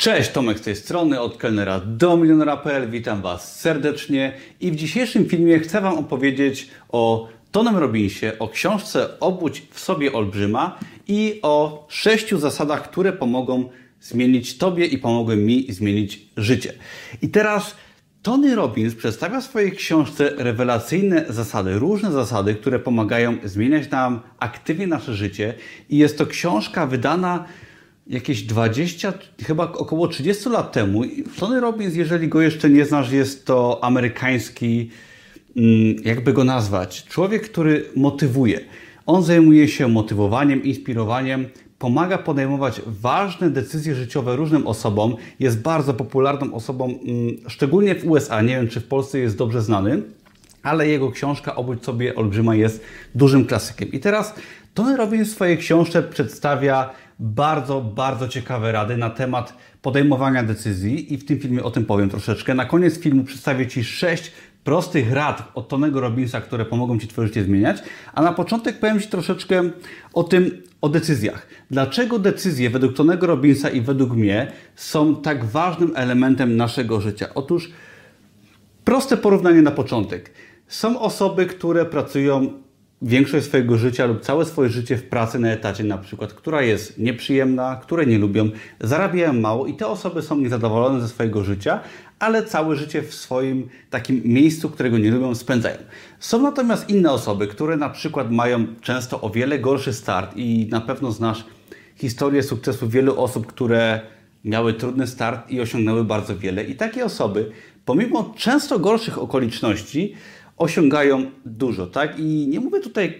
Cześć, Tomek z tej strony, od kelnera do milionera.pl. Witam Was serdecznie i w dzisiejszym filmie chcę Wam opowiedzieć o Tonem Robinsie, o książce Obudź w sobie olbrzyma i o sześciu zasadach, które pomogą zmienić Tobie i pomogły mi zmienić życie. I teraz Tony Robbins przedstawia w swojej książce rewelacyjne zasady, różne zasady, które pomagają zmieniać nam aktywnie nasze życie i jest to książka wydana jakieś 20, chyba około 30 lat temu. Tony Robbins, jeżeli go jeszcze nie znasz, jest to amerykański, mm, jakby go nazwać, człowiek, który motywuje. On zajmuje się motywowaniem, inspirowaniem, pomaga podejmować ważne decyzje życiowe różnym osobom. Jest bardzo popularną osobą, mm, szczególnie w USA. Nie wiem, czy w Polsce jest dobrze znany, ale jego książka Obudź sobie olbrzyma jest dużym klasykiem. I teraz Tony Robbins w swojej książce przedstawia bardzo, bardzo ciekawe rady na temat podejmowania decyzji i w tym filmie o tym powiem troszeczkę. Na koniec filmu przedstawię Ci sześć prostych rad od Tonego Robinsa, które pomogą Ci Twoje życie zmieniać, a na początek powiem Ci troszeczkę o tym, o decyzjach. Dlaczego decyzje według Tonego Robinsa i według mnie są tak ważnym elementem naszego życia? Otóż proste porównanie na początek. Są osoby, które pracują większość swojego życia lub całe swoje życie w pracy na etacie na przykład, która jest nieprzyjemna, które nie lubią, zarabiają mało i te osoby są niezadowolone ze swojego życia, ale całe życie w swoim takim miejscu, którego nie lubią, spędzają. Są natomiast inne osoby, które na przykład mają często o wiele gorszy start i na pewno znasz historię sukcesu wielu osób, które miały trudny start i osiągnęły bardzo wiele. I takie osoby, pomimo często gorszych okoliczności, osiągają dużo, tak? I nie mówię tutaj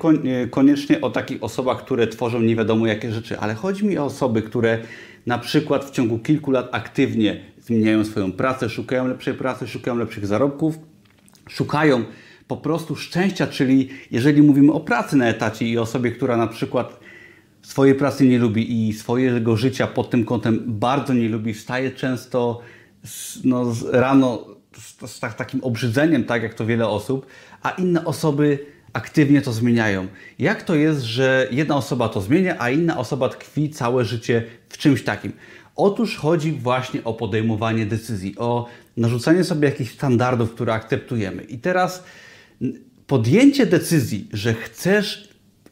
koniecznie o takich osobach, które tworzą nie wiadomo jakie rzeczy, ale chodzi mi o osoby, które na przykład w ciągu kilku lat aktywnie zmieniają swoją pracę, szukają lepszej pracy, szukają lepszych zarobków, szukają po prostu szczęścia, czyli jeżeli mówimy o pracy na etacie i osobie, która na przykład swojej pracy nie lubi i swojego życia pod tym kątem bardzo nie lubi, wstaje często no, rano z, z tak, takim obrzydzeniem, tak jak to wiele osób, a inne osoby aktywnie to zmieniają. Jak to jest, że jedna osoba to zmienia, a inna osoba tkwi całe życie w czymś takim? Otóż chodzi właśnie o podejmowanie decyzji, o narzucanie sobie jakichś standardów, które akceptujemy. I teraz podjęcie decyzji, że chcesz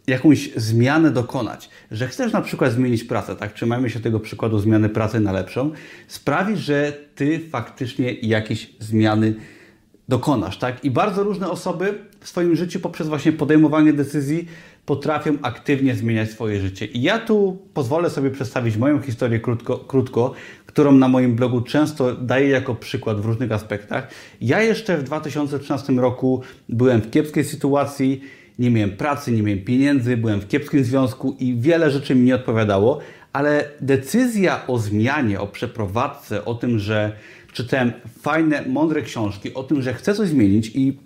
jakąś zmianę dokonać, że chcesz na przykład zmienić pracę, tak? Trzymajmy się tego przykładu zmiany pracy na lepszą, sprawi, że ty faktycznie jakieś zmiany dokonasz, tak? I bardzo różne osoby w swoim życiu poprzez właśnie podejmowanie decyzji potrafią aktywnie zmieniać swoje życie. I ja tu pozwolę sobie przedstawić moją historię krótko, krótko, którą na moim blogu często daję jako przykład w różnych aspektach. Ja jeszcze w 2013 roku byłem w kiepskiej sytuacji, nie miałem pracy, nie miałem pieniędzy, byłem w kiepskim związku i wiele rzeczy mi nie odpowiadało, ale decyzja o zmianie, o przeprowadzce, o tym, że czytałem fajne, mądre książki, o tym, że chcę coś zmienić i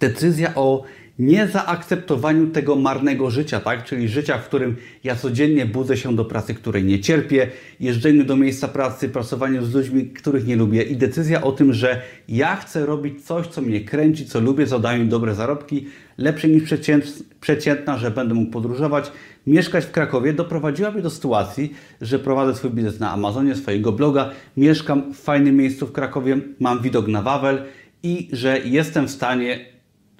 decyzja o niezaakceptowaniu tego marnego życia, tak? Czyli życia, w którym ja codziennie budzę się do pracy, której nie cierpię, jeżdżeniu do miejsca pracy, pracowaniu z ludźmi, których nie lubię i decyzja o tym, że ja chcę robić coś, co mnie kręci, co lubię, co daje mi dobre zarobki, lepsze niż przeciętna, że będę mógł podróżować, mieszkać w Krakowie, doprowadziła mnie do sytuacji, że prowadzę swój biznes na Amazonie, swojego bloga, mieszkam w fajnym miejscu w Krakowie, mam widok na Wawel i że jestem w stanie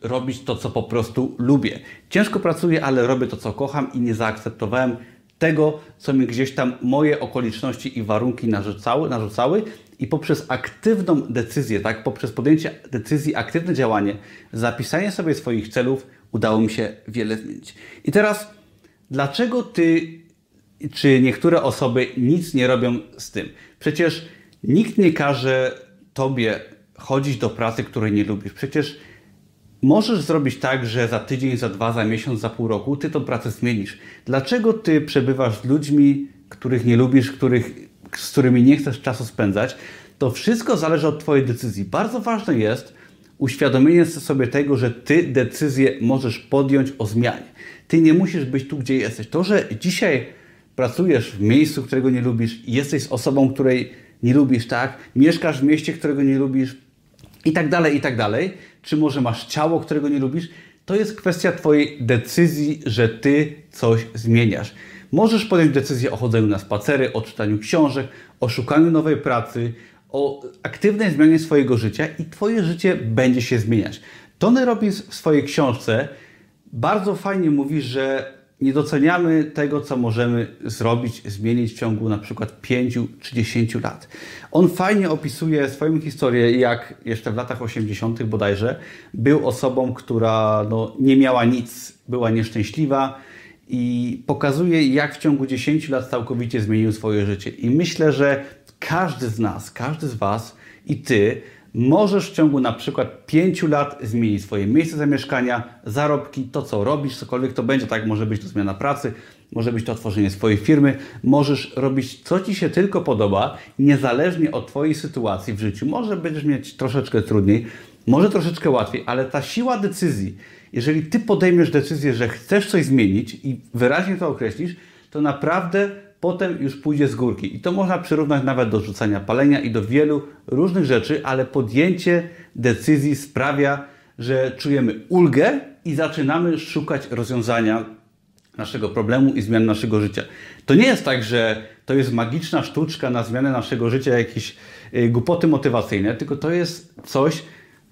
robić to, co po prostu lubię. Ciężko pracuję, ale robię to, co kocham i nie zaakceptowałem tego, co mi gdzieś tam moje okoliczności i warunki narzucały, narzucały i poprzez aktywną decyzję, tak, poprzez podjęcie decyzji, aktywne działanie, zapisanie sobie swoich celów, udało mi się wiele zmienić. I teraz, dlaczego ty czy niektóre osoby nic nie robią z tym? Przecież nikt nie każe tobie chodzić do pracy, której nie lubisz. Przecież Możesz zrobić tak, że za tydzień, za dwa, za miesiąc, za pół roku ty tą pracę zmienisz. Dlaczego ty przebywasz z ludźmi, których nie lubisz, których, z którymi nie chcesz czasu spędzać? To wszystko zależy od Twojej decyzji. Bardzo ważne jest uświadomienie sobie tego, że Ty decyzję możesz podjąć o zmianie. Ty nie musisz być tu, gdzie jesteś. To, że dzisiaj pracujesz w miejscu, którego nie lubisz, jesteś z osobą, której nie lubisz, tak? Mieszkasz w mieście, którego nie lubisz i tak dalej, i tak dalej czy może masz ciało, którego nie lubisz, to jest kwestia Twojej decyzji, że Ty coś zmieniasz. Możesz podjąć decyzję o chodzeniu na spacery, o czytaniu książek, o szukaniu nowej pracy, o aktywnej zmianie swojego życia i Twoje życie będzie się zmieniać. Tony Robbins w swojej książce bardzo fajnie mówi, że nie doceniamy tego, co możemy zrobić, zmienić w ciągu na przykład 5 czy 10 lat. On fajnie opisuje swoją historię, jak jeszcze w latach 80. bodajże był osobą, która no, nie miała nic, była nieszczęśliwa i pokazuje, jak w ciągu 10 lat całkowicie zmienił swoje życie. I myślę, że każdy z nas, każdy z Was i Ty możesz w ciągu na przykład 5 lat zmienić swoje miejsce zamieszkania, zarobki, to co robisz, cokolwiek to będzie, tak może być to zmiana pracy, może być to otworzenie swojej firmy, możesz robić co Ci się tylko podoba, niezależnie od Twojej sytuacji w życiu. Może będziesz mieć troszeczkę trudniej, może troszeczkę łatwiej, ale ta siła decyzji, jeżeli Ty podejmiesz decyzję, że chcesz coś zmienić i wyraźnie to określisz, to naprawdę potem już pójdzie z górki. I to można przyrównać nawet do rzucania palenia i do wielu różnych rzeczy, ale podjęcie decyzji sprawia, że czujemy ulgę i zaczynamy szukać rozwiązania naszego problemu i zmian naszego życia. To nie jest tak, że to jest magiczna sztuczka na zmianę naszego życia, jakieś y, głupoty motywacyjne, tylko to jest coś,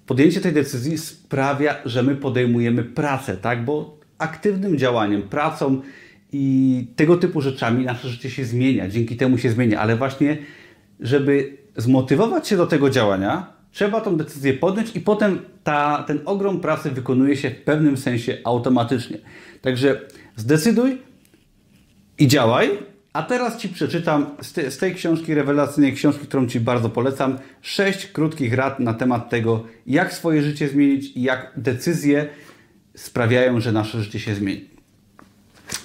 podjęcie tej decyzji sprawia, że my podejmujemy pracę, tak? Bo aktywnym działaniem, pracą i tego typu rzeczami nasze życie się zmienia, dzięki temu się zmienia, ale właśnie, żeby zmotywować się do tego działania, trzeba tą decyzję podjąć i potem ta, ten ogrom pracy wykonuje się w pewnym sensie automatycznie. Także zdecyduj i działaj. A teraz Ci przeczytam z, te, z tej książki, rewelacyjnej książki, którą Ci bardzo polecam, sześć krótkich rad na temat tego, jak swoje życie zmienić i jak decyzje sprawiają, że nasze życie się zmieni.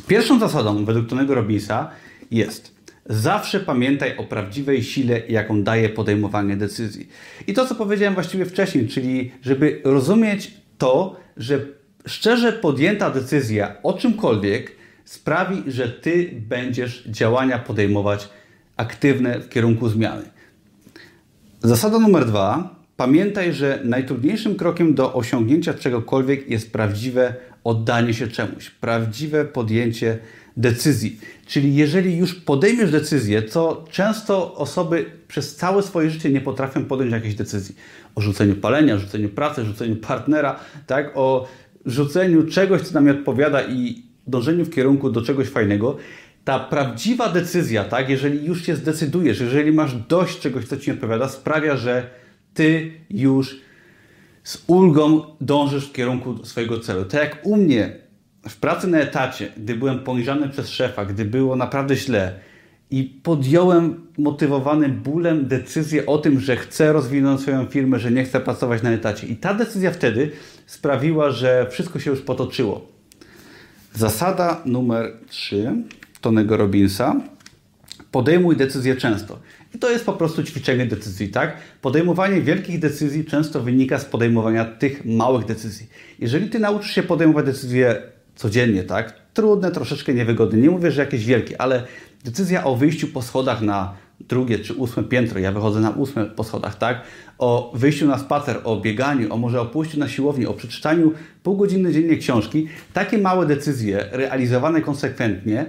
Pierwszą zasadą według Tonego Robinsa jest zawsze pamiętaj o prawdziwej sile, jaką daje podejmowanie decyzji. I to, co powiedziałem właściwie wcześniej, czyli żeby rozumieć to, że szczerze podjęta decyzja o czymkolwiek sprawi, że Ty będziesz działania podejmować aktywne w kierunku zmiany. Zasada numer dwa. Pamiętaj, że najtrudniejszym krokiem do osiągnięcia czegokolwiek jest prawdziwe oddanie się czemuś, prawdziwe podjęcie decyzji. Czyli jeżeli już podejmiesz decyzję, to często osoby przez całe swoje życie nie potrafią podjąć jakiejś decyzji o rzuceniu palenia, rzuceniu pracy, rzuceniu partnera, tak, o rzuceniu czegoś, co nam nie odpowiada i dążeniu w kierunku do czegoś fajnego. Ta prawdziwa decyzja, tak, jeżeli już się zdecydujesz, jeżeli masz dość czegoś, co ci nie odpowiada, sprawia, że ty już z ulgą dążysz w kierunku swojego celu. Tak jak u mnie w pracy na etacie, gdy byłem poniżany przez szefa, gdy było naprawdę źle i podjąłem motywowany bólem decyzję o tym, że chcę rozwinąć swoją firmę, że nie chcę pracować na etacie. I ta decyzja wtedy sprawiła, że wszystko się już potoczyło. Zasada numer 3 Tonego Robinsa. Podejmuj decyzje często. To jest po prostu ćwiczenie decyzji, tak? Podejmowanie wielkich decyzji często wynika z podejmowania tych małych decyzji. Jeżeli ty nauczysz się podejmować decyzje codziennie, tak? Trudne, troszeczkę niewygodne. Nie mówię, że jakieś wielkie, ale decyzja o wyjściu po schodach na drugie czy ósme piętro, ja wychodzę na ósme po schodach, tak? O wyjściu na spacer, o bieganiu, o może o pójściu na siłownię, o przeczytaniu pół godziny dziennie książki. Takie małe decyzje realizowane konsekwentnie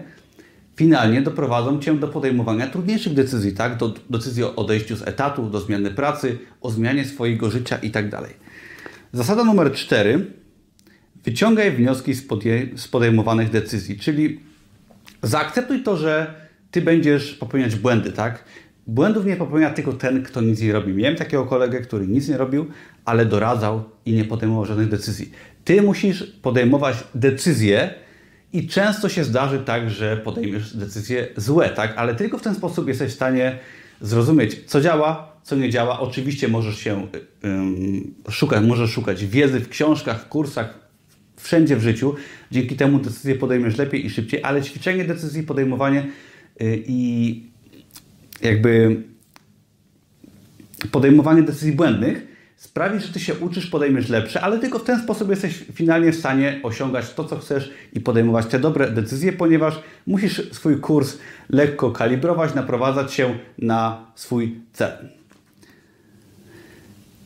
finalnie doprowadzą Cię do podejmowania trudniejszych decyzji, tak? Do decyzji o odejściu z etatu, do zmiany pracy, o zmianie swojego życia itd. Tak Zasada numer cztery. Wyciągaj wnioski z, podejmowanych decyzji, czyli zaakceptuj to, że Ty będziesz popełniać błędy, tak? Błędów nie popełnia tylko ten, kto nic nie robi. Miałem takiego kolegę, który nic nie robił, ale doradzał i nie podejmował żadnych decyzji. Ty musisz podejmować decyzje, i często się zdarzy tak, że podejmiesz decyzje złe, tak? Ale tylko w ten sposób jesteś w stanie zrozumieć, co działa, co nie działa. Oczywiście możesz się szukać, możesz szukać wiedzy w książkach, w kursach, wszędzie w życiu. Dzięki temu decyzje podejmiesz lepiej i szybciej, ale ćwiczenie decyzji, podejmowanie yy, i jakby podejmowanie decyzji błędnych sprawi, że ty się uczysz, podejmiesz lepsze, ale tylko w ten sposób jesteś finalnie w stanie osiągać to, co chcesz i podejmować te dobre decyzje, ponieważ musisz swój kurs lekko kalibrować, naprowadzać się na swój cel.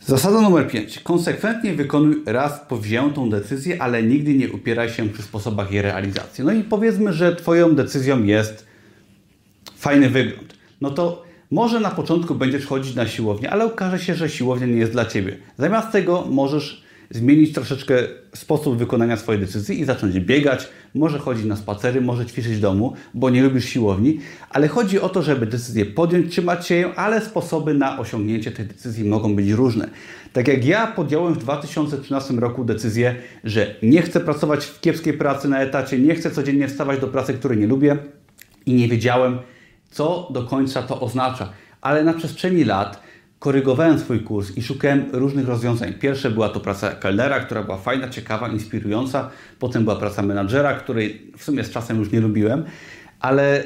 Zasada numer 5. Konsekwentnie wykonuj raz powziętą decyzję, ale nigdy nie upieraj się przy sposobach jej realizacji. No i powiedzmy, że Twoją decyzją jest fajny wygląd. No to może na początku będziesz chodzić na siłownię, ale okaże się, że siłownia nie jest dla Ciebie. Zamiast tego możesz zmienić troszeczkę sposób wykonania swojej decyzji i zacząć biegać, może chodzić na spacery, może ćwiczyć w domu, bo nie lubisz siłowni, ale chodzi o to, żeby decyzję podjąć, trzymać się ją, ale sposoby na osiągnięcie tej decyzji mogą być różne. Tak jak ja podjąłem w 2013 roku decyzję, że nie chcę pracować w kiepskiej pracy na etacie, nie chcę codziennie wstawać do pracy, której nie lubię i nie wiedziałem, co do końca to oznacza. Ale na przestrzeni lat korygowałem swój kurs i szukałem różnych rozwiązań. Pierwsze była to praca kelnera, która była fajna, ciekawa, inspirująca. Potem była praca menadżera, której w sumie z czasem już nie lubiłem, ale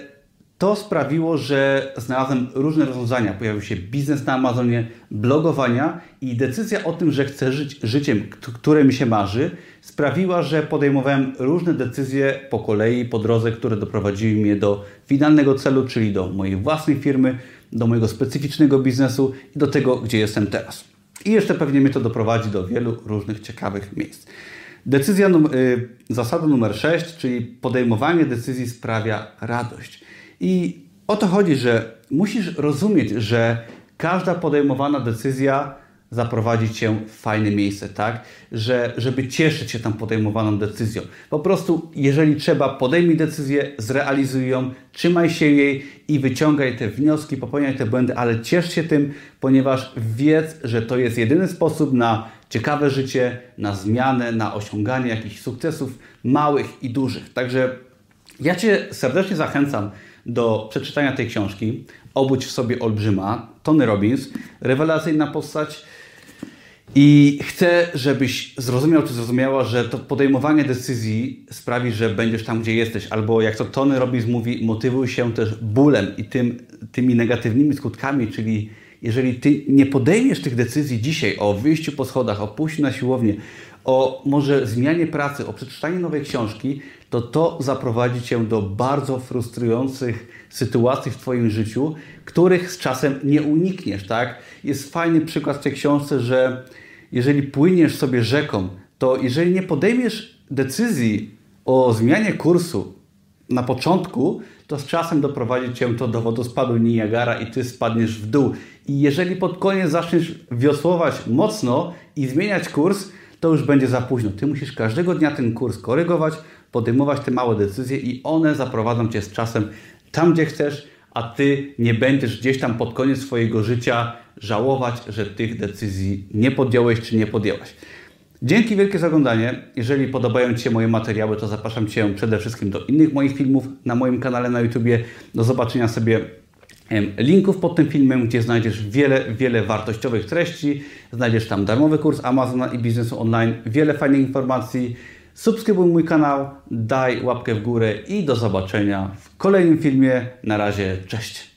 to sprawiło, że znalazłem różne rozwiązania. Pojawił się biznes na Amazonie, blogowania i decyzja o tym, że chcę żyć życiem, które mi się marzy, sprawiła, że podejmowałem różne decyzje po kolei, po drodze, które doprowadziły mnie do finalnego celu, czyli do mojej własnej firmy, do mojego specyficznego biznesu i do tego, gdzie jestem teraz. I jeszcze pewnie mnie to doprowadzi do wielu różnych ciekawych miejsc. Decyzja, y, zasada numer 6, czyli podejmowanie decyzji sprawia radość. I o to chodzi, że musisz rozumieć, że każda podejmowana decyzja zaprowadzi cię w fajne miejsce, tak? Że, żeby cieszyć się tam podejmowaną decyzją. Po prostu, jeżeli trzeba, podejmij decyzję, zrealizuj ją, trzymaj się jej i wyciągaj te wnioski, popełniaj te błędy, ale ciesz się tym, ponieważ wiedz, że to jest jedyny sposób na ciekawe życie, na zmianę, na osiąganie jakichś sukcesów małych i dużych. Także ja Cię serdecznie zachęcam do przeczytania tej książki. Obudź w sobie olbrzyma, Tony Robbins, rewelacyjna postać. I chcę, żebyś zrozumiał czy zrozumiała, że to podejmowanie decyzji sprawi, że będziesz tam, gdzie jesteś. Albo jak to Tony Robbins mówi, motywuj się też bólem i tym, tymi negatywnymi skutkami, czyli jeżeli ty nie podejmiesz tych decyzji dzisiaj o wyjściu po schodach, o pójściu na siłownię, o może zmianie pracy, o przeczytaniu nowej książki, to to zaprowadzi cię do bardzo frustrujących sytuacji w twoim życiu, których z czasem nie unikniesz, tak? Jest fajny przykład w tej książce, że jeżeli płyniesz sobie rzeką, to jeżeli nie podejmiesz decyzji o zmianie kursu na początku, to z czasem doprowadzi cię to do wodospadu Niagara i ty spadniesz w dół. I jeżeli pod koniec zaczniesz wiosłować mocno i zmieniać kurs, to już będzie za późno. Ty musisz każdego dnia ten kurs korygować, podejmować te małe decyzje i one zaprowadzą cię z czasem tam, gdzie chcesz, a ty nie będziesz gdzieś tam pod koniec swojego życia żałować, że tych decyzji nie podjąłeś czy nie podjęłaś. Dzięki wielkie za oglądanie. Jeżeli podobają Ci się moje materiały, to zapraszam Cię przede wszystkim do innych moich filmów na moim kanale na YouTubie. Do zobaczenia sobie linków pod tym filmem, gdzie znajdziesz wiele, wiele wartościowych treści. Znajdziesz tam darmowy kurs Amazona i biznesu online, wiele fajnych informacji. Subskrybuj mój kanał, daj łapkę w górę i do zobaczenia w kolejnym filmie. Na razie, cześć!